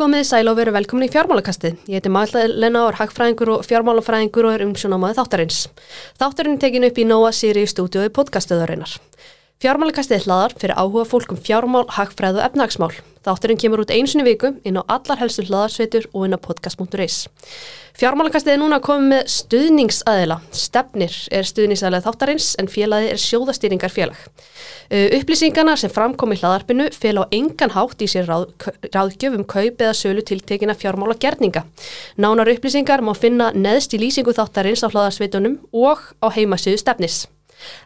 Komið sæl og veru velkomin í fjármálakastið. Ég heiti Magdalena Ár, hagfræðingur og fjármálafræðingur og er umsjónamaði þáttarins. Þáttarinn er tekin upp í Nóa Sirius stúdiói podcastuðarinnar. Fjármálakastið hlaðar fyrir áhuga fólk um fjármál, hagfræð og efnagsmál. Þátturinn kemur út einsunni viku inn á allar helstu hlaðarsveitur og inn á podcast.is. Fjármálakastið er núna komið með stuðningsaðila. Stefnir er stuðningsaðila þáttarins en félagi er sjóðastýringar félag. Uh, upplýsingarna sem framkom í hlaðarpinu fél á engan hátt í sér ráð, ráðgjöfum kaup eða sölu tiltekina fjármála gerninga. Nánar upplýsingar má finna neðst í lýsingu þáttarins á hlaðarsveitunum og á heimasöðu stefnis.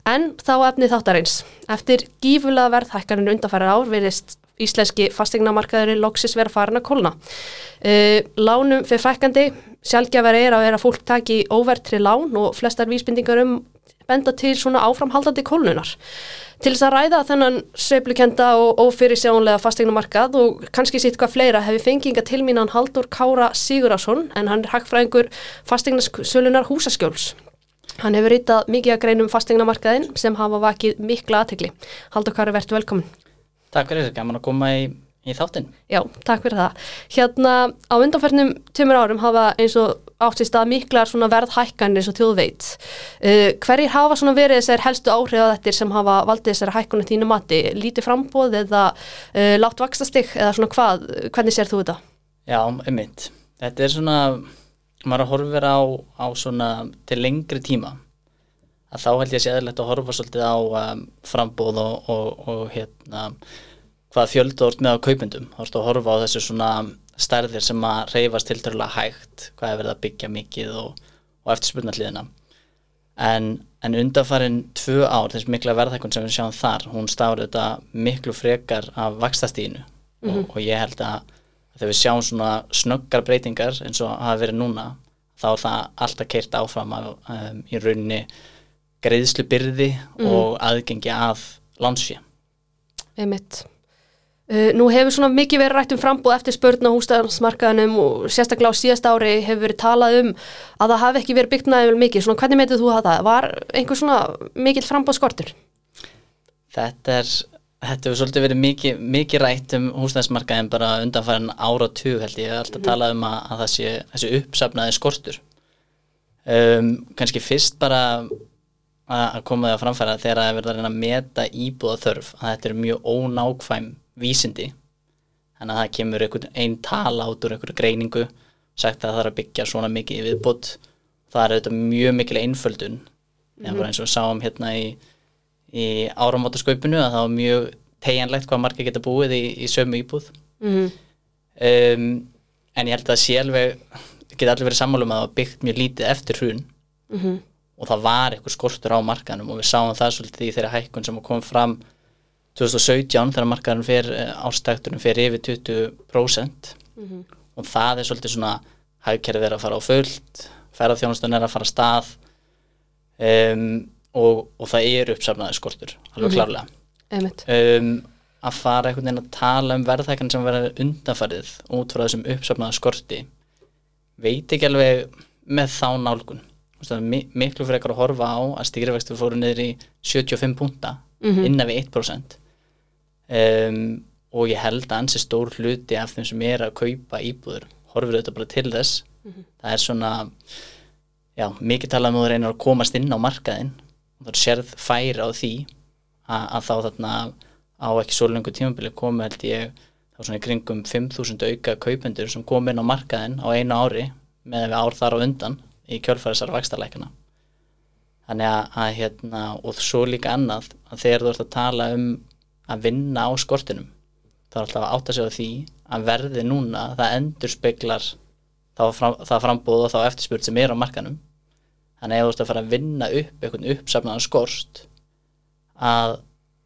En þá efnið þáttarins. Eftir gífulega verðhækkaninu undanfæra ár verðist íslenski fastegnamarkaðurinn loksis vera farin að kólna. Uh, lánum fyrir fækkandi, sjálfgjafar er að vera fólk taki óvertri lán og flestar vísbendingar um benda til svona áframhaldandi kólnunar. Til þess að ræða þennan sveiflukenda og ófyrir sjónlega fastegnamarkað og kannski sitt hvað fleira hefur fenginga til mínan Haldur Kára Sigurásson en hann er hagfræðingur fastegnasölunar húsaskjóls. Hann hefur rítað mikið að greinum fastegnamarkaðin sem hafa vakið mikla aðtegli. Haldur Kára, verðt velkomin. Takk fyrir þessu, gaman að koma í, í þáttinn. Já, takk fyrir það. Hérna á undanfernum tömur árum hafa eins og átt í stað miklar verðhækkanir eins og þjóðveit. Uh, hverjir hafa verið þessar helstu áhrif að þetta sem hafa valdið þessar hækkanir þínu mati? Lítið frambóð eða uh, látt vakstastig eða svona hvað? Hvernig sér þú þetta? Já, ummitt. Þetta er svona maður að horfa á, á svona til lengri tíma að þá held ég að sé eðlert að horfa svolítið á um, frambóð og, og, og hérna hvað fjöldu orð með á kaupendum. Ertu að horfa á þessu svona stærðir sem að reyfast til dörrulega hægt hvað er verið að byggja mikið og, og eftirspurnarliðina en, en undanfarin tvö ár þessi mikla verðhækun sem við sjáum þar hún stáður þetta miklu frekar af vakstastínu mm -hmm. og ég held að þegar við sjáum svona snöggar breytingar eins og hafa verið núna þá er það alltaf keirt áfram af, um, í rauninni greiðslu byrði mm. og aðgengi að landsfjö. Einmitt. Uh, nú hefur svona mikið verið rætt um frambúð eftir spörn á hústæðansmarkaðanum og sérstaklega á síðast ári hefur verið talað um að það hafi ekki verið byggt næðið mikið. Svona hvernig meitið þú að það? Var einhver svona mikill frambúð skortur? Þetta er Þetta hefur svolítið verið mikið, mikið rætt um húsnæðismarkaðin bara undanfæran ára og tug held ég. Ég hef alltaf mm. talað um að, að það sé þessi uppsafnaði skortur. Um, Kanski fyrst bara að koma því að framfæra þegar það er verið að reyna að meta íbúða þörf að þetta er mjög ónákvæm vísindi. Þannig að það kemur einn tala át úr einhverju greiningu sagt að það er að byggja svona mikið viðbútt. Það er þetta mjög mikil einföldun. Mm -hmm. eins og við sáum hérna í í áramótasköpunu að það var mjög tegjanlegt hvað margir geta búið í, í sömu íbúð mm -hmm. um, en ég held að sjálf geta allir verið sammálum að það var byggt mjög lítið eftir hrun mm -hmm. og það var eitthvað skortur á markanum og við sáum það svolítið í þeirra hækkun sem kom fram 2017 þegar markanum fyrir eh, ástæktunum fyrir yfir 20% mm -hmm. og það er svolítið svona hægkerfið er að fara á fullt ferðarþjónustun er að fara að stað um og, og það er uppsafnaði skortur alveg mhm. klárlega um, að fara einhvern veginn að tala um verðhækkan sem verður undanfarið út frá þessum uppsafnaði skorti veit ekki alveg með þá nálgun miklu fyrir ekkar að horfa á að stýrivextur fóru niður í 75 punta mm -hmm. innan við 1% um, og ég held að ansi stór hluti af þeim sem er að kaupa íbúður horfur þetta bara til þess mm -hmm. það er svona já, mikið talað um að það reynir að komast inn á markaðinn það er sérð færi á því að, að þá þarna á ekki svo lengur tímabili komi held ég þá svona í kringum 5.000 auka kaupendur sem kom inn á markaðin á einu ári með við ár þar á undan í kjölfærisar vakstarleikana þannig að, að hérna og svo líka annað að þegar þú ert að tala um að vinna á skortinum þá er alltaf að átta sig á því að verði núna það endur speklar það frambóð og þá eftirspurt sem er á markanum þannig að ef þú ert að fara að vinna upp eitthvað uppsafnaðan skorst að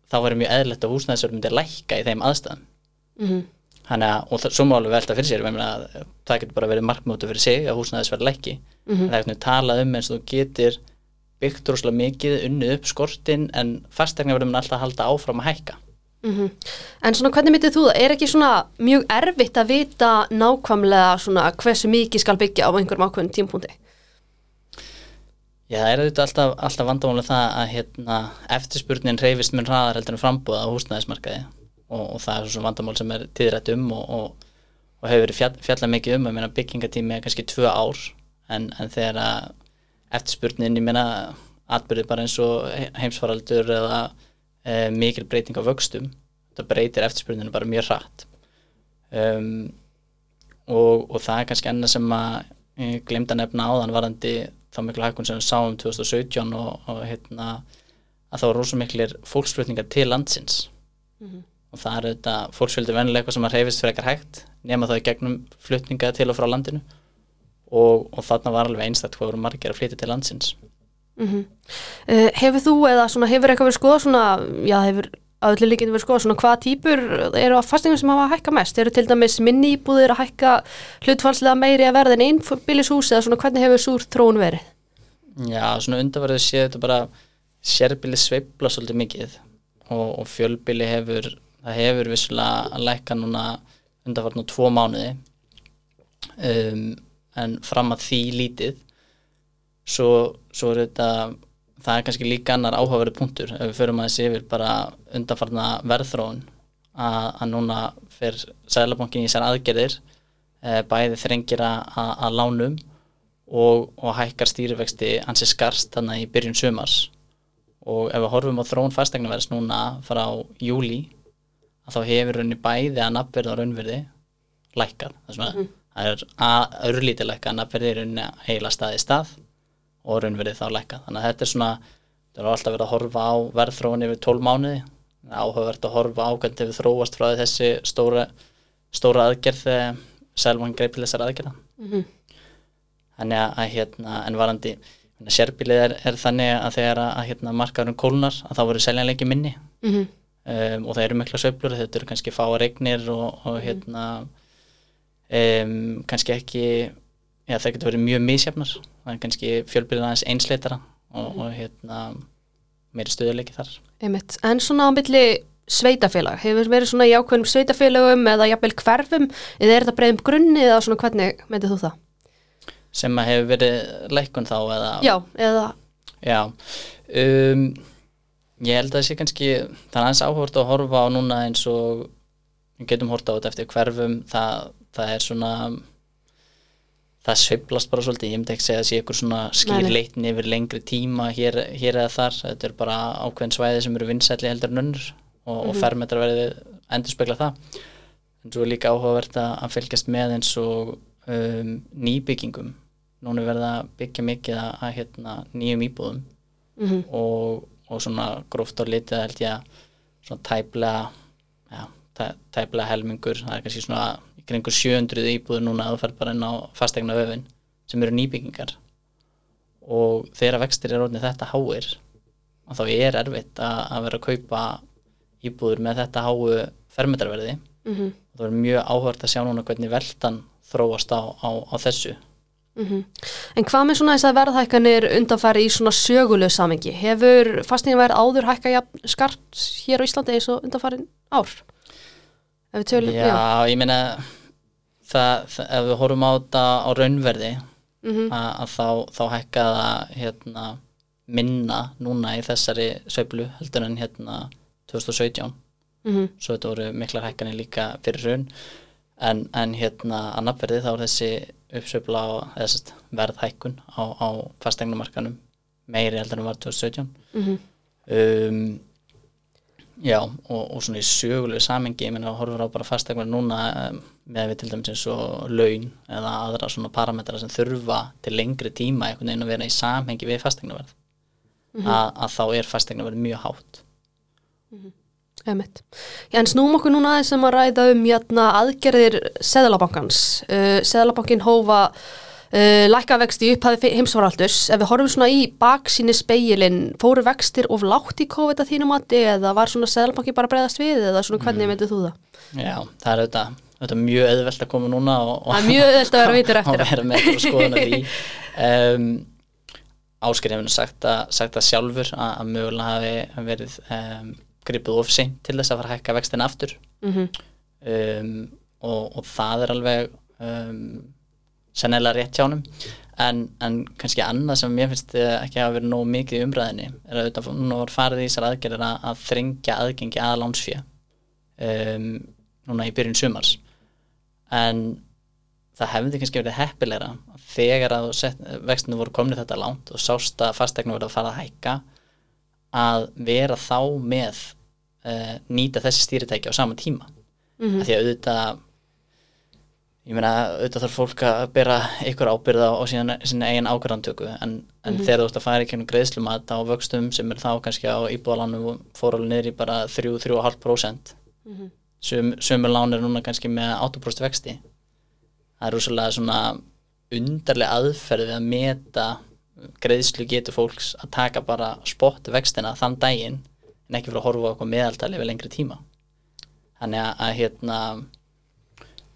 þá verður mjög eðlert að húsnæðisverð myndi lækka í þeim aðstæðan mm -hmm. þannig að, og svo má alveg velta fyrir sér að það getur bara verið markmótu fyrir sig að húsnæðisverð lækki mm -hmm. það er eitthvað talað um eins og þú getur byggt rosalega mikið unnið upp skortin en fastegna verður mann alltaf að halda áfram að hækka mm -hmm. En svona hvernig myndið þú það? Er ekki svona mjög erfitt að vita nákvæmlega svona hversu mikið skal byggja á einhverjum ákveðin tímpunkti? Já, það er auðvitað alltaf, alltaf vandamáli það að hérna, eftirspurnin reyfist með hraðar heldur en frambúða á húsnæðismarkaði. Og, og það er svona vandamál sem er tíðrætt um og, og, og hefur verið fjall, fjallað mikið um. Að meina, byggingatími er kannski tvö ár en, en þegar eftirspurnin ég meina atbyrði bara eins og he- heimsfaraldur eða e, mikil breyting á vöxtum þetta breytir eftirspurninu bara mjög hratt. Um, og, það er kannski annað sem að ég glemd að nefna áðan varandi þá miklu hækkun sem við sáum 2017 og, og hérna að það var rosa miklir fólksflutningar til landsins. Og það er þetta fólksfjöldi vennilega eitthvað sem að reyfist fyrir ekkar hægt nema þá í gegnum flutninga til og frá landinu. Og, og þarna var alveg einstætt hvað voru margir að flytja til landsins. Mm uh, hefur þú eða svona, hefur eitthvað verið skoða svona, já, hefur að öllu líkinu verið skoða svona hvaða típur eru á fastingum sem hafa að hækka mest? Eru til dæmis minni íbúðir að hækka hlutfalslega meiri að verða en einbýlishús eða svona hvernig hefur súr þróun verið? Já, svona undanverðið séu þetta bara sérbíli sveifla svolítið mikið og, og fjölbíli hefur það hefur vissulega að lækka núna undanfarn á tvo mánuði um, en fram að því lítið svo, svo er þetta það er kannski líka annar áhugaverið punktur ef við förum að þessi yfir bara undanfarna verðþróun að, að núna fer Sæðlabankin í sér aðgerðir e, bæði þrengir að, að, lánum og, og hækkar stýrivexti hansi skarst þannig í byrjun sumars. Og ef við horfum á þróun fastegnaverðs núna frá júli að þá hefur raunni bæði að nafnverð og raunverði lækkar það er, er að örlítið lækka að nafnverði er raunni heila staði stað og raunverði þá lækka. Þannig að þetta er svona, það er alltaf verið að horfa á verðþróun yfir 12 mánuði. Áhugavert að horfa á hvernig hefur þróast frá þessi stóra, stóra aðgerð þegar Sælmann greipil þessar aðgerða. Mm þannig að, hérna, en varandi sérbílið er, er þannig að þegar að, hérna, markaðurinn kólnar að þá voru seljanleiki minni. -hmm. um, og það eru mikla sveiflur, þetta eru kannski fáa regnir og, og hérna um, kannski ekki já það getur verið mjög misjafnar. Það er kannski fjölbyrðin aðeins einsleitara og, og hérna meiri stöðuleiki þar. Einmitt. En svona á milli sveitafélag, hefur verið svona í ákveðnum sveitafélagum eða jafnvel hverfum eða er þetta breiðum grunni eða svona hvernig myndið þú það? sem að hefur verið lækkun þá eða? Já, eða? Já, um, ég held að það sé kannski, það er aðeins áhvert að horfa á núna eins og við getum horta á þetta eftir hverfum, það, það er svona, það sveiflast bara svolítið, ég myndi ekki segja að það sé eitthvað svona skýrleitni yfir lengri tíma hér, hér eða þar, þetta er bara ákveðin svæði sem eru vinsætli heldur en önnur og, og fermetra verði endur spekla það. En svo er líka áhugavert að fylgjast með eins og um, nýbyggingum. Núna er verið að byggja mikið að, að hérna, nýjum íbúðum mm og, og svona gróft á litið held ég að svona tæplega, tæplega helmingur, það er kannski svona kringur 700 íbúður núna að þú fer bara inn á fastegna öfin sem eru nýbyggingar og þegar vextir er orðin þetta háir og þá er erfitt að, vera að kaupa íbúður með þetta háu fermetarverði -hmm. og það er mjög áhört að sjá núna hvernig veltan þróast á, á, á þessu Mhm. En hvað með svona þess að verðhækkanir undanfæri í svona sögulegu samengi? Hefur fastingaverð áður hækka skarpt hér á Íslandi eins og undanfærin ár? Tölum, Já, ég meina það, það, ef við horfum á þetta á raunverði Mhm. að, að þá, þá hækka það hérna, minna núna í þessari sveiflu heldur en hérna 2017 Mhm. svo þetta voru miklar hækkanir líka fyrir raun en, en hérna að nafnverði þá er þessi uppsveifla á sest, verðhækkun á, á fastegnumarkanum meiri heldur en var 2017 Mhm. um, já og, og svona í sögulegu samengi ég meina horfur á bara fastegnar núna um, með við til dæmis eins og laun eða aðra svona parametra sem þurfa til lengri tíma einhvern veginn að vera í samhengi við fastegnaverð að, að þá er fastegnaverð mjög hátt Emitt. Já, en snúm okkur núna aðeins sem að ræða um jæna, aðgerðir Seðlabankans. Uh, Seðlabankin hófa uh, lækka vexti í upphafi heimsvaraldus. Ef við horfum svona í baksíni speilin, fóru vextir of látt í COVID að þínum mati eða var svona Seðlabankin bara að breyðast við eða svona hvernig mm. myndið þú það? já, það er auðvitað, auðvitað mjög auðvelt að koma núna og, og, Það er mjög auðvelt að vera vitur eftir og það. vera með eitthvað skoðan að því um, Ásker hefur sagt, að, sagt að sjálfur að, að mögulega hafi verið um, gripið of seint til þess að fara að hækka vextin aftur Mm um, og, og það er alveg sennilega rétt hjá honum. En, en kannski annað sem mér finnst eh, ekki hafa verið nóg mikið í umræðinni er að auðvitað núna var farið í þessar aðgerðir að, að þrengja aðgengi að lánsfjö um, núna í byrjun sumars. En það hefði kannski verið heppilegra þegar að vextinu voru komnið þetta langt og sást að fastegna voru að fara að hækka að vera þá með uh, nýta þessi stýritæki á sama tíma. Mhm. af því að auðvitað ég meina auðvitað þarf fólk að bera ykkur ábyrða á síðan, sína eigin ákvarðantöku en, en þegar þú ert að fara í kemur greiðslumat á vöxtum sem er þá kannski á íbúðalánum fór alveg niður í bara 3-3,5% Mhm. Sum, sömur lán er núna kannski með 8% vexti. Það er rússalega svona undarlega aðferð við að meta greiðslu getur fólks að taka bara spott vextina þann daginn en ekki fyrir að horfa okkur meðaltali við lengri tíma. Þannig að, að hérna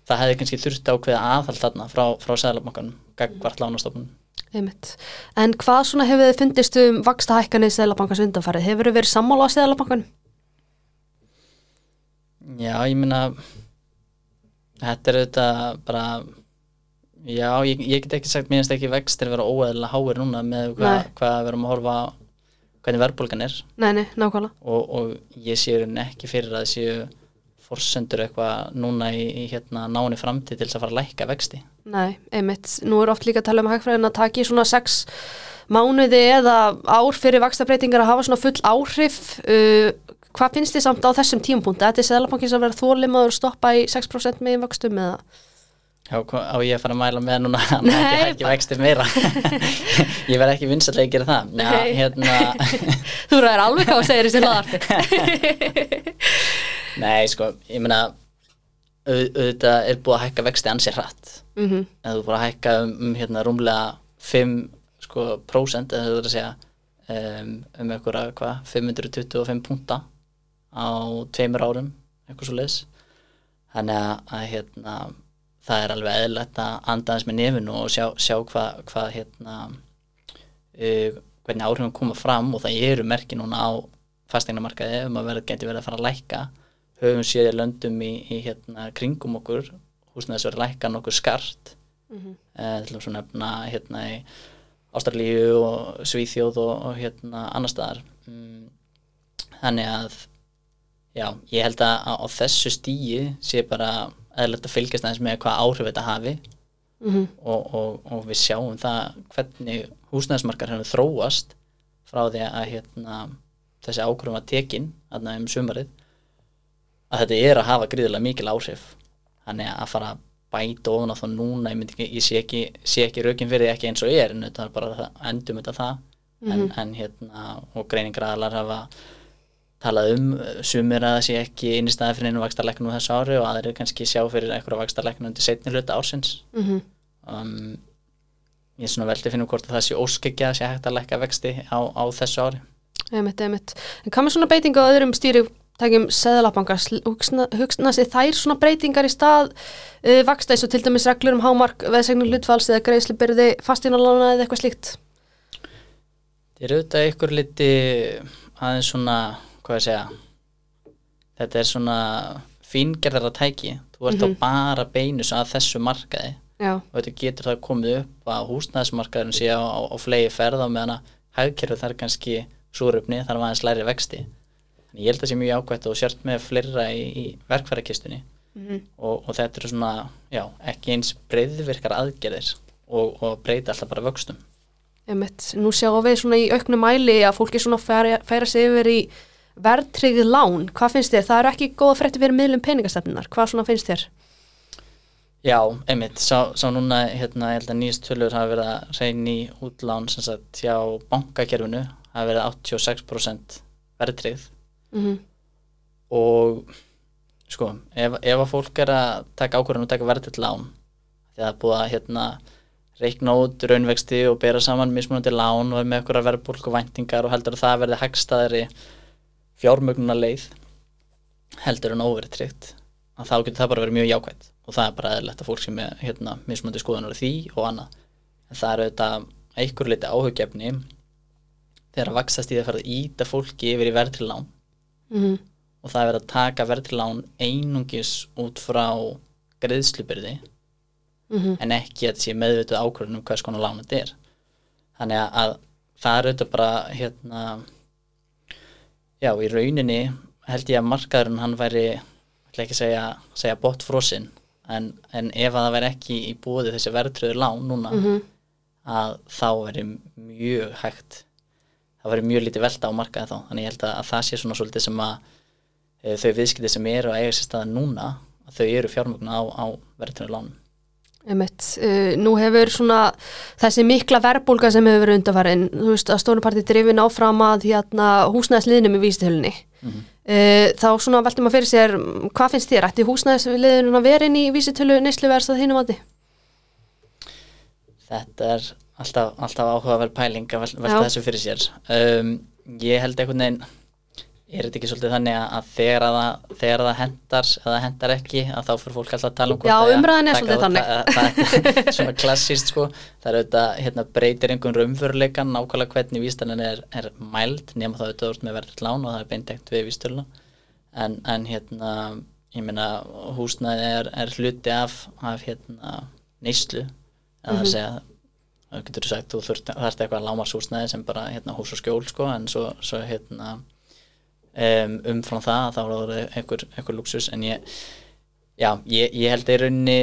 það hefði kannski þurft ákveða aðhald þarna frá, frá Sæðlabankanum gagvart lánastofnun Einmitt. En hvað svona hefur þið fundist um vaksta hækkanið Sæðlabankans undanfarið? Hefur þið verið sammála á Sæðlabankan? Já, ég meina þetta er auðvitað bara já, ég, ég get ekki sagt mér finnst ekki vextir vera óeðlega háir núna með hva, hvað við erum að horfa hvernig verðbólgan er Nei, nei, nákvæmlega. og, og ég sé ekki fyrir að séu forsendur eitthvað núna í, í hérna náni framtíð til þess að fara að lækka vexti Nei, einmitt. Nú er oft líka að tala um hægfræðin að taki svona sex mánuði eða ár fyrir vakstabreitingar að hafa svona full áhrif. Uh, hvað finnst þið samt á þessum tímapunkti? Þetta er Sæðlabankins að vera þólimaður stoppa í 6% megin vöxtum eða? Já, á ég að fara að mæla með núna að Nei, ekki hækki vextir meira ég verð ekki vinsætlega að gera það Já, Nei. hérna Þú ræðir alveg hvað að segja þessi laðarti. Nei, sko, ég meina au- auðvitað er búið að hækka vexti ansi hratt. Mm -hmm. en þú búið að hækka um, um hérna rúmlega 5 sko, prósent eða þú er að segja um, um einhverja, hvað, 525 punta á tveimur árum eitthvað svo leis þannig að, að hérna það er alveg eðlilegt að anda aðeins með nefinu og sjá, sjá hvað hva, hérna uh, hvernig áhrifum koma fram og það eru merki núna á fastegnamarkaði um að verða geti verið að fara að lækka höfum séð í löndum í, í hérna kringum okkur húsnæðis verið að lækka nokkuð skart. Mhm. eh, til að nefna hérna í Ástralíu og Svíþjóð og, og hérna annar staðar. Mm, þannig að já, ég held að á, þessu stíi sé bara eðlert að fylgjast aðeins með hvað áhrif þetta hafi. Mm og, og, og við sjáum það hvernig húsnæðismarkar hefur þróast frá því að hérna, þessi ákvörðum var tekin þarna um sumarið að þetta er að hafa gríðilega mikil áhrif. Þannig að fara að bæta ofan á þá núna ég, ekki, ég sé ekki, ekki rökin fyrir því ekki eins og er en þetta er bara það, endum þetta það. En, en hérna og greiningraðalar hafa talað um sumir að það sé ekki inn í staði fyrir einu vakstarleiknum þessu ári og aðrir kannski sjá fyrir einhverja vakstarleiknum undir setni hluta ársins. -hmm. um, ég er svona veldi að finna hvort að það sé óskekja að sé hægt að lækka vexti á, á þessu ári. Einmitt, einmitt. En hvað með svona breytinga á öðrum stýritækjum Sæðlabankans? Hugsa, hugsa sér þær svona breytingar í stað uh, vaksta eins og til dæmis reglur um hámark veðsegnum hlutfalls eða greiðslubyrði fastínalána eða eitthvað slíkt? Þetta er auðvitað ykkur liti aðeins svona, hvað ég segja þetta er svona fíngerðara tæki þú ert Mhm. á bara beinus að þessu markaði Já, og þetta getur það komið upp að húsnæðismarkaðurinn sé á, á, á flegi ferð á meðan að hagkerfið þar kannski súröfni þar var aðeins læri vexti en ég held að það sé mjög ákvæmt og sért með fleira í, í verkfærakistunni Mhm. og, og þetta eru svona, já, ekki eins breyðvirkar aðgerðir og, og breyta alltaf bara vöxtum einmitt. Nú sjáum við svona í auknu mæli að fólki svona færa, færa sig yfir í verðtryggð lán. Hvað finnst þér? Það eru ekki góða frétti fyrir miðlum peningastefnunar. Hvað svona finnst þér? Já, einmitt, sá, sá núna hérna, ég held að nýjast tölur hafa verið að reyna í útlán sem sagt hjá bankakerfinu hafa verið 86% verðtrygð Mm og sko, ef, ef að fólk er að taka ákvörðun og taka verðtrygð lán því að það er búið að hérna reikna út raunvexti og bera saman mismunandi lán og með okkur verðbólk og væntingar og heldur að það verði hagstaðari fjármögnuna leið heldur en óverðtryggt að þá getur það bara verið mjög jákvæmt og það er bara eðlilegt að fólk sem er hérna mismunandi skoðunar því og annað. En það er auðvitað einhver liti áhugjefni þegar að vaxast í það að íta fólki yfir í verðtrilán -hmm. og það er verið að taka verðtrilán einungis út frá greiðslubyrði Mm en ekki að sé meðvituð ákvörðun um hvers konar lán þetta er þannig að, að það er auðvitað bara hérna já, í rauninni held ég að markaðurinn hann væri ætla ekki að segja, segja botfrosin en, en ef að það verð ekki í búið þessi verðtröður lán núna Mhm. að þá verður mjög hægt það verður mjög lítið velta á markaði þá þannig ég held að, að það sé svona svolítið sem að e, þau viðskipti sem eru að eiga sér staða núna þau eru fjármögnu á, á verðtröður lánum Einmitt. Uh, nú hefur svona þessi mikla verbulga sem hefur verið undarfærin, þú veist að stónuparti drifin áfram að hérna, húsnæðisliðnum í vísitölunni. Mhm. uh, þá svona veltum að fyrir sér, mm, hvað finnst þér? Ætti húsnæðisliðunum að vera inn í vísitölu neysluverðs að hinum átti? Þetta er alltaf, alltaf áhugaverð pæling að vel- velta þessu fyrir sér. Um, ég held einhvern veginn, er þetta ekki svolítið þannig að- þegar að það, þegar að það hendar eða það hendar ekki, að þá fyrir fólk alltaf að tala um hvort Já, það umræðan er svolítið það- þannig. Það, það, er svona klassíst sko, það er auðvitað, hérna, breytir einhvern raunveruleikan nákvæmlega hvernig vístalinn er, er mæld, nema þá auðvitað úr með verður lán og það er beintegt við vístalina. En, en hérna, ég meina, húsnæði er, er hluti af, af hérna, neyslu, eða það er að segja það getur þú sagt, þú þurft, þarft eitthvað lámarshúsnæði sem bara hérna, hús og skjól sko, en svo, svo hérna, um, umfram það þá er það einhver, einhver luxus en ég, já, ég, ég held að í rauninni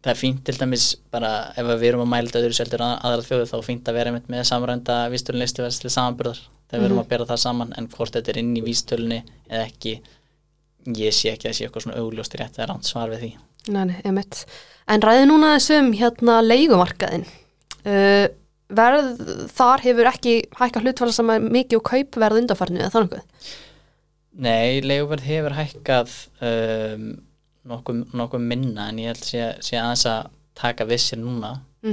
það er fínt til dæmis bara ef við erum að mæla þetta öðru seldur aðra þjóðu þá er fínt að vera einmitt með samrænda vístölun listuverðs til samanburðar þegar við erum að bera það saman en hvort þetta er inn í vístölunni eða ekki ég sé ekki að sé eitthvað svona augljóst rétt eða ránt svar við því Nei, einmitt. En ræði núna þessum hérna leigumarkaðin. Uh, verð þar hefur ekki hækkað hlutfæla er mikið og kaupverð undarfærinu eða þannig. Nei, leiguverð hefur hækkað um, nokkuð, nokkuð minna en ég held sé, sé aðeins að taka við sér núna Mm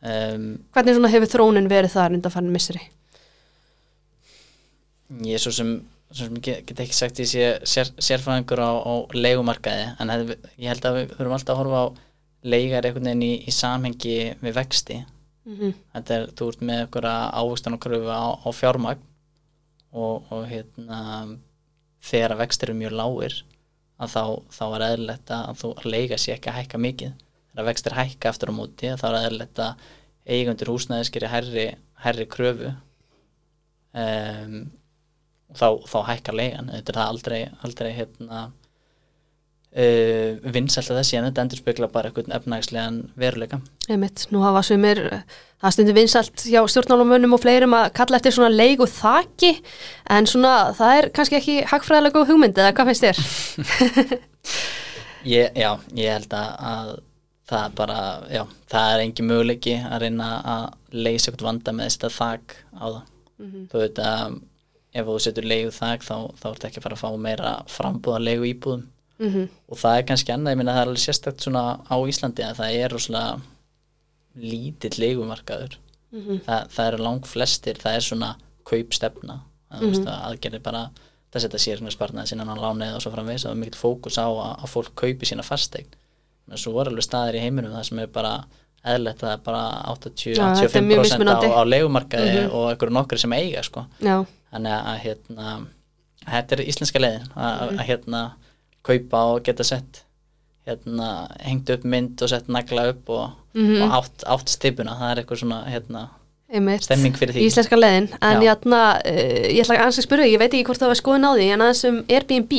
um, Hvernig hefur þróunin verið þar undarfærinu misseri? ég er svo sem, sem get, get ekki sagt ég sé sér, sérfræðingur á, á leigumarkaði en hef, ég held að við þurfum alltaf að horfa á leigar einhvern veginn í, í samhengi við vexti. Mm -hmm. þetta er, þú ert með einhverja ávöxtan og kröfu á, á fjármagn og, og hérna þegar að vextir eru mjög lágir að þá, þá er eðlilegt að þú leiga sér ekki að hækka mikið. Þegar að vextir hækka eftir á móti þá er eðlilegt að eigundur húsnæðis gerir herri, herri kröfu. Um, og þá, þá hækkar leigan þetta er það aldrei, aldrei hérna uh, vinsælt að þessi en þetta endur spekla bara einhvern efnagslegan veruleika Einmitt, nú hafa sumir, það stundur vinsalt hjá stjórnálumönnum og fleirum að kalla eftir svona leigu þaki, en svona það er kannski ekki hagfræðilega góð hugmynd eða hvað finnst þér? Ég, já, ég held að, að það bara, já, það er engin möguleiki að reyna að leysa eitthvað vanda með þetta þak á það. Þú veit að ef þú setur leigu þak þá, þá ertu ekki að fara að fá meira frambúða leigu íbúðum Mm -hmm. og það er kannski annað, ég minna það er alveg sérstakt svona á Íslandi að það er rosalega lítill leigumarkaður. Þa, það eru lang flestir, það er svona kaupstefna, það mm -hmm. aðgerði bara það setja sér sparnaði sinna á lánið og svo framvegis og mikill fókus á að, að fólk kaupi sína fastegn en svo er alveg staðir í heiminum það sem er bara eðlert að það er bara Já, þetta er mjög 80-85% á, á leigumarkaði og einhverju nokkri sem eiga sko. Þannig að, hérna, þetta er íslenska leiðin að, að hérna kaupa og geta sett hérna, hengt upp mynd og sett nagla upp og, og átt, átt stipuna það er eitthvað svona hérna, einmitt. Stemming fyrir því. Íslenska leiðin, en Já. játna, uh, ég ætla að spyrja, ég veit ekki hvort það var skoðun á því, en aðeins um Airbnb.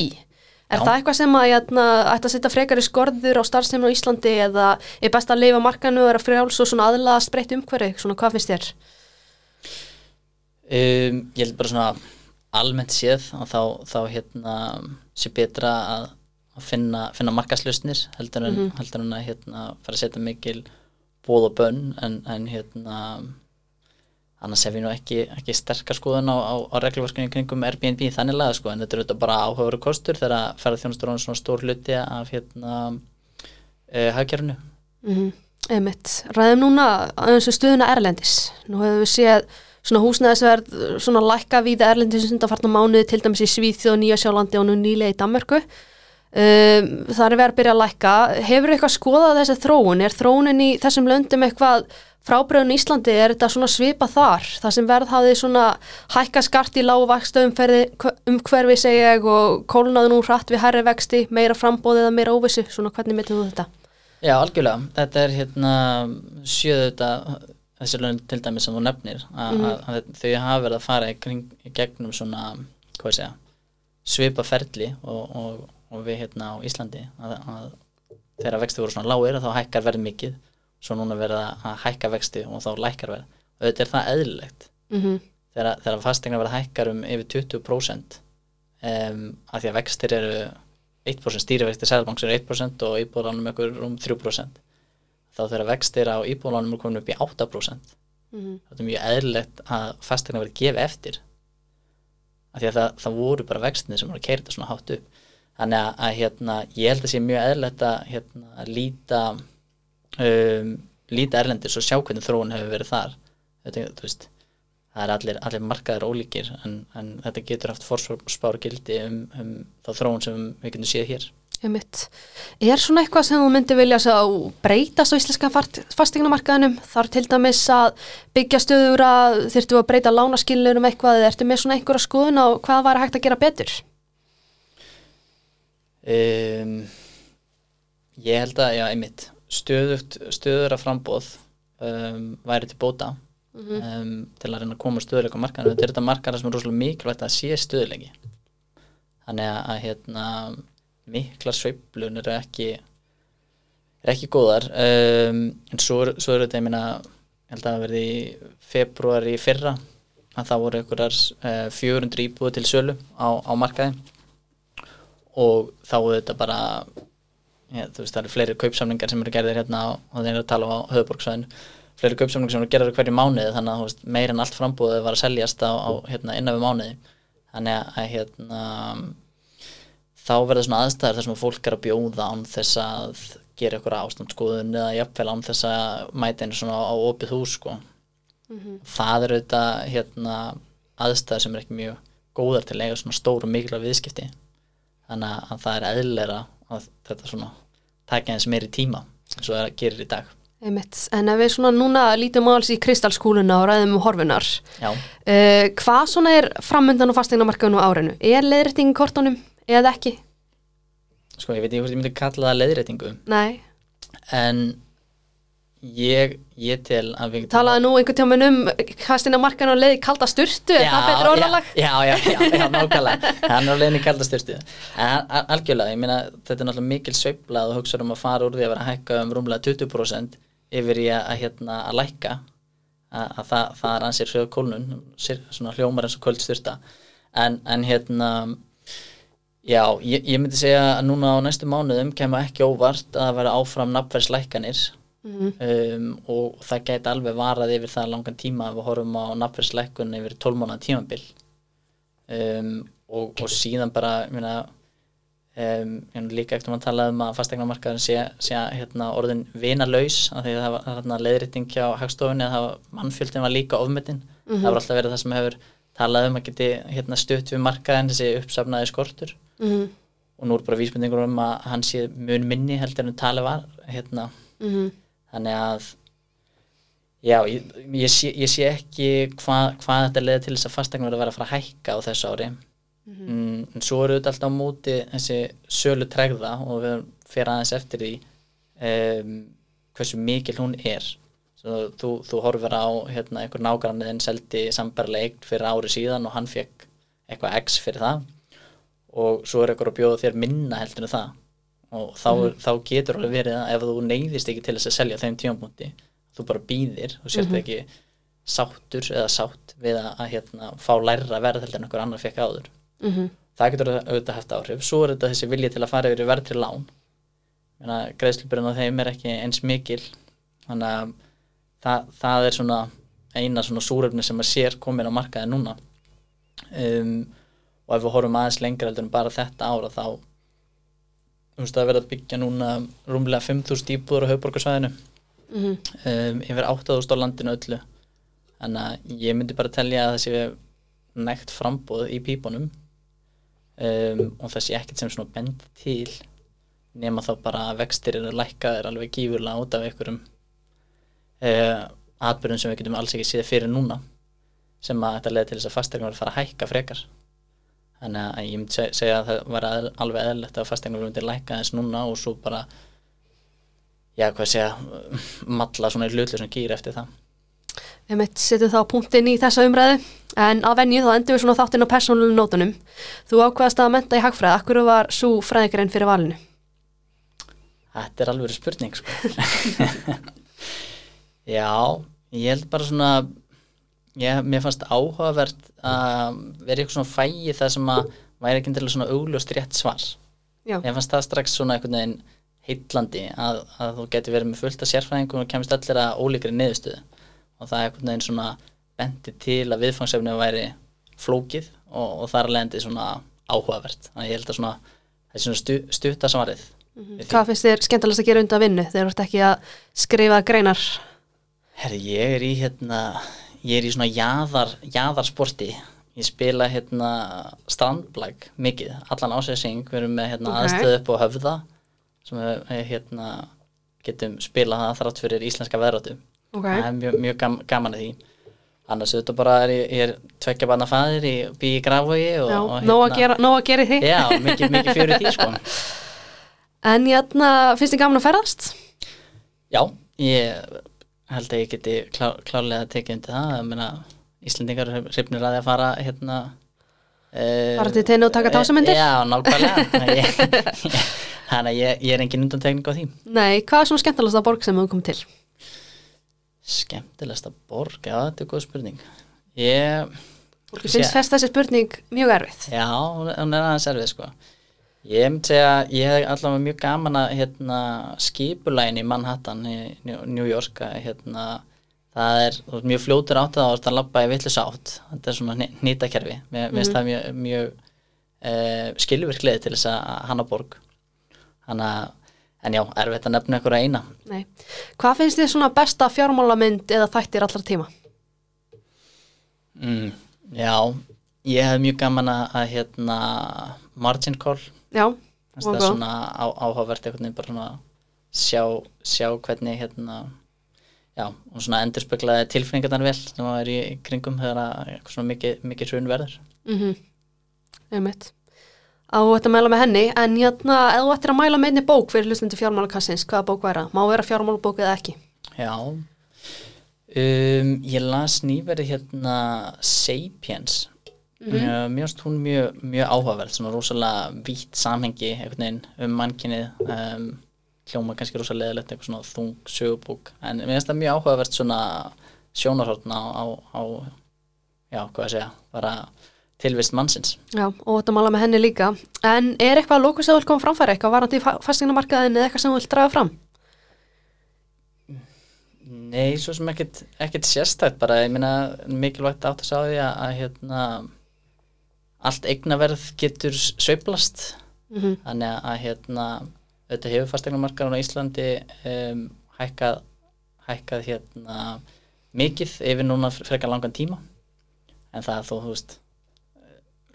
Er Já. það eitthvað sem að játna, ætti að setja frekari skorður á starfsefnum á Íslandi eða er best að leifa markanu og vera frjáls og svona aðlaða spreytt umhverfi, svona hvað finnst þér? Um, ég held bara svona almennt séð að þá, þá hérna sé betra að, finna, finna markaslausnir heldur en, heldur en að hérna fara að setja mikil bóð og bönn en, en hérna annars hef ég nú ekki, ekki sterkar skoðun á, á, á reglverkinu kringum Airbnb þannig laga sko en þetta er auðvitað bara áhugaveru kostur þegar að ferða þjónustur á svona stór hluti af hérna uh, hagkerfinu. Mm Einmitt, ræðum núna aðeins um stuðuna Erlendis. Nú hefur við séð svona húsnæðisverð svona lækka við Erlendis undanfarnar mánuði til dæmis í Svíþjóð, Nýja Sjálandi og nú nýlega í Danmörku. Um, það er verið að byrja að lækka. Hefur eitthvað skoðað þessi þróun? Er þróunin í þessum löndum eitthvað frábröðun í Íslandi? Er þetta svona svipa þar? Það sem verð hafði svona hækka skart í lágvaksta umferði umhverfi segja ég og kólnaði nú hratt við herri vexti, meira frambóðið eða meira óvissu. Svona hvernig metum þú þetta? Já, algjörlega. Þetta er hérna sjöðu þetta þessi lögn til dæmis sem þú nefnir að, Mhm. að, að þau hafa verið að fara í, kring, í gegnum svona, segja svipa ferli og, og, og við hérna á Íslandi að, að þegar vexti voru svona lágir þá hækkar verð mikið svo núna verða að hækka vexti og þá lækkar verð. Þetta er það eðlilegt. Mm þegar, þegar fastegna verða hækkar um yfir 20% um, af því að vextir eru 1% stýrivexti sælbanks eru 1% og íbúðlánum ykkur um 3% þá þegar vextir á íbúðlánum er komin upp í 8% þetta er mjög eðlilegt að fastegna verði gefið eftir. Af því að það, það voru bara vextinni sem voru að keira þetta svona hátt upp. Þannig að, að hérna, ég held að sé mjög eðlilegt að hérna, líta um, líta erlendis og sjá hvernig þróun hefur verið þar. Þetta, þú veist, það er allir, allir markaðir ólíkir en, en þetta getur haft fórspár gildi um, um þá þróun sem við getum séð hér Einmitt. Er svona eitthvað sem þú myndi vilja sjá breytast á íslenska fastegnumarkaðinum? Þar til dæmis að byggja stöður að þurftu að breyta lánaskilunum eitthvað eða ertu með svona einhverja skoðun á hvað var hægt að gera betur? um, Ég held að, já, einmitt stöðugt, stöður að frambóð um, væri til bóta um, til að reyna að koma stöðuleika á markaðinu þetta er þetta markaðar sem er rosalega mikilvægt að sé stöðuleiki þannig að, að hérna, mikla sveiflun eru ekki er ekki góðar. Um, en svo, svo er þetta, ég ég held að verði februar í fyrra að það voru einhverjar uh, 400 íbúið til sölu á, á markaði. Og þá er þetta bara ja, þú veist það eru fleiri kaupsamningar sem eru gerðir hérna á, og þeir eru að tala á höfuborgsvæðinu fleiri kaupsamningar sem eru gerðir hverju mánuði þannig að veist, meir en allt frambúðið var að seljast á, á hérna, innan við mánuði. Þannig að hérna þá verða svona aðstæður þar sem fólk er að bjóða án þess að gera ykkur ástandskoðun eða jafnvel án þess að mæta einu svona á opið hús sko. það eru þetta hérna, aðstæður sem er ekki mjög góðar til að eiga svona stór og mikilvæg viðskipti þannig að- að það er eðlilega að þetta svona taka eins meiri tíma eins og það gerir í dag Einmitt. En ef við svona núna lítum alls í kristalskúluna og ræðum um horfunar, uh, hvað svona er framöndan og fastegnumarkaðinu á árinu? Er leiðrætting í kortunum eða ekki? sko ég veit ekki hvort ég myndi kalla það leiðréttingu Nei. en ég, ég tel að við Talaði nú einhvern tjóman um fastegnumarkaðinu og leiði kalda sturtu, er það betur orðalag? Já, já, já, já, já nákvæmlega hann er á leiðinni kaldastyrstu en al- algjörlega, ég meina þetta er náttúrulega mikil sveifla og hugsa um að fara úr því að vera að hækka um rúmlega 20% yfir í að, hérna, að lækka að, að það, það er ansið hrjöð kólnun svona hljómar eins og kvöld styrta en, en hérna já, ég, ég myndi segja að núna á næstu mánuðum kemur ekki óvart að vera áfram nafnverðslækkanir um, og það gæti alveg varað yfir það langan tíma ef við horfum á nafnverðslækkun yfir 12 mánuða tímabil. Um, og, og síðan bara ég meina, um, líka eftir að tala um að fastegnamarkaðurinn sé, sé hérna, orðin vinalaus af því að það var hérna, leiðrétting hjá hagstofunni að var, mannfjöldin var líka ofmetin. Það var alltaf verið það sem hefur talað um að geti hérna, stutt við markaðin þessi uppsafnaði skortur Mm og nú er bara vísbendingur um að hann sé mun minni heldur en talið var hérna, -hmm. þannig að já, ég, ég, sé, ég sé ekki hva, hvað þetta leði til þess að fastegna verið að vera að fara að hækka á þessu ári. Mm, en svo eru þetta alltaf á móti þessi sölu tregða og við fyrir aðeins eftir því um, hversu mikil hún er. Svo, þú, þú horfir á hérna, einhver nágranniðin seldi sambarlega eign fyrir ári síðan og hann fekk eitthvað x fyrir það og svo er eitthvað að bjóða þér minna heldur en það. Og þá, þá getur alveg verið að ef þú neyðist ekki til þess að selja þeim tímapunkti þú bara býðir og sért ekki sáttur eða sátt við að, að hérna, fá lærra verð heldur en einhver annar fekk áður. Mm það getur auðvitað haft áhrif. Svo er þetta þessi vilji til að fara yfir í verðri lán. Greiðslubyrðin á þeim er ekki eins mikil. Þannig að það, það er svona eina svona súrefni sem að sér komin á markaði núna. Um, og ef við horfum aðeins lengra heldur en bara þetta ára þá þú veist að verða að byggja núna rúmlega 5.000 íbúður á höfborgarsvæðinu -hmm. um, yfir 8.000 á landinu öllu. Þannig að ég myndi bara telja að það sé nægt frambóð í pípunum. Um, og það sé ekkert sem svona bend til nema þá bara að vextir eru lækkaðir alveg gífurlega út af einhverjum uh, atbyrðum sem við getum alls ekki séð fyrir núna sem að þetta leði til þess að fasteignar fara að hækka frekar þannig að ég myndi seg- segja að það var alveg eðlilegt að fasteignar myndi lækka þess núna og svo bara já hvað segja matla svona í hlutlu sem gýr eftir það Við mitt setjum þá punktinn í þessa umræðu en að venju þá endur við svona þáttinn á persónulegum nótunum. Þú ákvaðast að menta í hagfræði, akkur var svo fræðingarinn fyrir valinu? Þetta er alveg spurning sko. Já, ég held bara svona ég, mér fannst áhugavert að vera eitthvað svona fægi það sem að væri ekki til svona augljóst rétt svar. Já, Ég fannst það strax svona einhvern veginn heitlandi að, að þú geti verið með fullt af sérfræðingum og kemist allir að ólíkri niðurstöðu. Og það er einhvern veginn svona bendi til að viðfangsefni væri flókið og, og þar lendi svona áhugavert. Þannig ég held að svona það er svona stu, stutta svarið. Við því. hvað finnst þér skemmtilegast að gera undan vinnu þegar þú ert ekki að skrifa greinar? Herri, ég er í hérna ég er í svona jaðar, jaðarsporti. Ég spila hérna strandblag mikið, allan ásessing við erum með hérna Ok. aðstöðu upp á höfða sem við hérna getum spilað það þrátt fyrir íslenska veðráttu Ok, það er mjög, mjög gam, gaman að því. Annars auðvitað bara er ég, ég er tvekja barna fæðir í bý í Grafvogi og, og hérna- nóg að gera, nóg að gera því. Já, mikið, mikið fyrir því sko. En jæna, finnst þið gaman að ferðast? Já, ég held að ég geti klá, klálega tekið undir það. Ég meina, Íslendingar hrifnir að því að fara hérna uh, Fara til tenni og taka tásamyndir? Já, nákvæmlega. Þannig að ég, ég er engin undantekning á því. Nei, hvað er svona skemmtilegast að borg sem þú kom til? Skemmtilegsta borg, já, þetta er góð spurning. Ég, Fólki finnst þess þessi spurning mjög erfið. Já, hún er aðeins erfið sko Ég hef allavega mjög gaman að hérna, skipulægin í Manhattan í New York að hérna, það er mjög fljótur átt að það labba í vitlu sátt þetta er svona nýtakerfi mér finnst það mjög, mjög uh, skilvirkliði til þess að hana borg. Hanna, en já, erfitt að nefna ykkur eina. Nei. Hvað finnst þið svona besta fjármálamynd eða þættir allra tíma? mm, Já, ég hef mjög gaman að, hérna, margin call Já, það er svona á, áhugavert veginn bara svona sjá, sjá hvernig hérna já, og svona endur speklaði tilfinningarnar vel sem að er í, kringum þegar að eitthvað svona mikið, mikið hrun verður mhm, einmitt. Á þetta mæla með henni, en jæna, ef þú ættir að mæla með einni bók fyrir hlustundi fjármálakassins, hvaða bók væri það? Má vera fjármálabók eða ekki? Já um, Ég las nýverið hérna Sapiens mm -hmm. Mér finnst hún mjög, mjög áhugaverð svona rosalega vítt samhengi um mannkinnið um, hljóma kannski rosalega leðilegt eitthvað svona þung sögubók en mér finnst það mjög áhugavert svona sjónarhortna á, á, já, hvað að segja, bara tilvist mannsins Já, og þetta mæla með henni líka. En er eitthvað að lóku sem þú vil koma framfæri, eitthvað varandi í fastingnamarkaðin eða eitthvað sem þú vil draga fram? Nei, svo sem ekkit, ekkit sérstætt bara, ég meina mikilvægt átt að sá því að, að hérna allt eignaverð getur sveiflast. Mm þannig að, hérna auðvitað hefur fastegnumarkaðun á Íslandi um, hækkað hækkað hérna mikið yfir núna frekar langan tíma. En það þú veist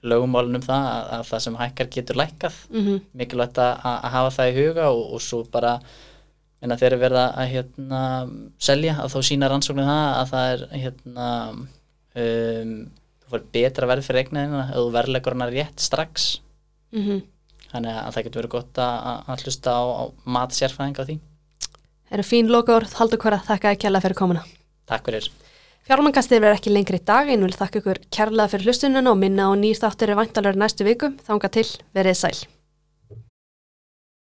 lögumálun um það að, að það sem hækkar getur lækkað. -hmm. mikilvægt að, að hafa það í huga og, og svo bara en að þeir eru verið að hérna, selja að þá sína rannsóknir það að það er hérna um, þú fór betra verð fyrir eignaðina ef þú verðlegur hana rétt strax Mm þannig að það getur verið gott að, að hlusta á, á mat sérfræðinga á því Það eru fín lokaord, haldur hverja þakka ekki kærlega fyrir komuna. Takk fyrir Fjármannkastið verður ekki lengri í dag en vil þakka ykkur kærlega fyrir hlustununa og minna á nýr þáttur er væntalega næstu viku. Þanga til, verið sæl.